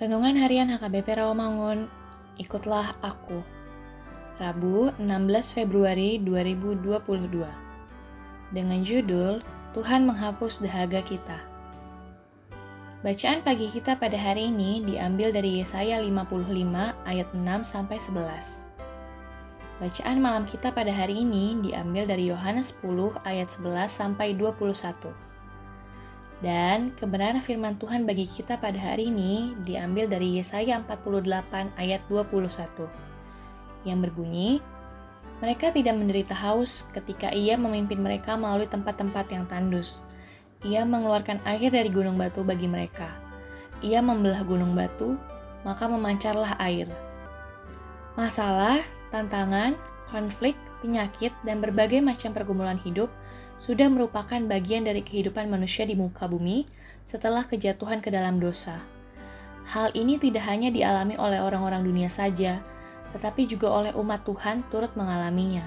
Renungan Harian HKBP Rawamangun, ikutlah aku. Rabu, 16 Februari 2022. Dengan judul Tuhan menghapus dahaga kita. Bacaan pagi kita pada hari ini diambil dari Yesaya 55 ayat 6 sampai 11. Bacaan malam kita pada hari ini diambil dari Yohanes 10 ayat 11 sampai 21. Dan kebenaran firman Tuhan bagi kita pada hari ini diambil dari Yesaya 48 ayat 21 yang berbunyi, Mereka tidak menderita haus ketika ia memimpin mereka melalui tempat-tempat yang tandus. Ia mengeluarkan air dari gunung batu bagi mereka. Ia membelah gunung batu, maka memancarlah air. Masalah, tantangan, konflik, penyakit, dan berbagai macam pergumulan hidup sudah merupakan bagian dari kehidupan manusia di muka bumi setelah kejatuhan ke dalam dosa. Hal ini tidak hanya dialami oleh orang-orang dunia saja, tetapi juga oleh umat Tuhan turut mengalaminya.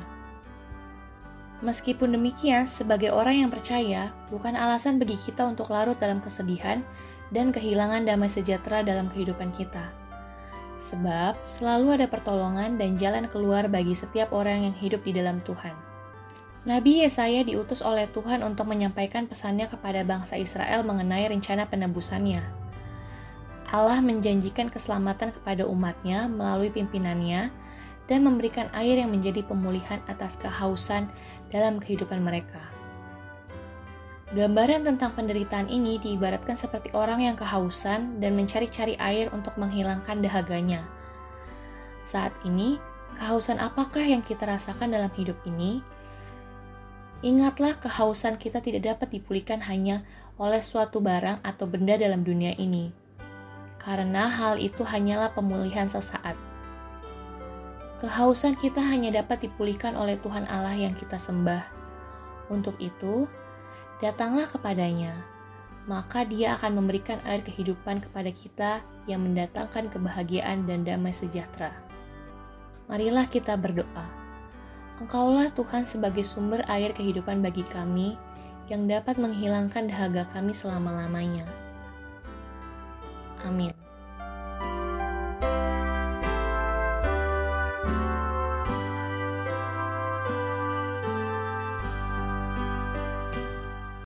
Meskipun demikian, sebagai orang yang percaya, bukan alasan bagi kita untuk larut dalam kesedihan dan kehilangan damai sejahtera dalam kehidupan kita. Sebab selalu ada pertolongan dan jalan keluar bagi setiap orang yang hidup di dalam Tuhan. Nabi Yesaya diutus oleh Tuhan untuk menyampaikan pesannya kepada bangsa Israel mengenai rencana penebusannya. Allah menjanjikan keselamatan kepada umatnya melalui pimpinannya dan memberikan air yang menjadi pemulihan atas kehausan dalam kehidupan mereka. Gambaran tentang penderitaan ini diibaratkan seperti orang yang kehausan dan mencari-cari air untuk menghilangkan dahaganya. Saat ini, kehausan apakah yang kita rasakan dalam hidup ini? Ingatlah, kehausan kita tidak dapat dipulihkan hanya oleh suatu barang atau benda dalam dunia ini, karena hal itu hanyalah pemulihan sesaat. Kehausan kita hanya dapat dipulihkan oleh Tuhan Allah yang kita sembah. Untuk itu, datanglah kepadanya, maka Dia akan memberikan air kehidupan kepada kita yang mendatangkan kebahagiaan dan damai sejahtera. Marilah kita berdoa. Engkaulah Tuhan sebagai sumber air kehidupan bagi kami yang dapat menghilangkan dahaga kami selama-lamanya. Amin.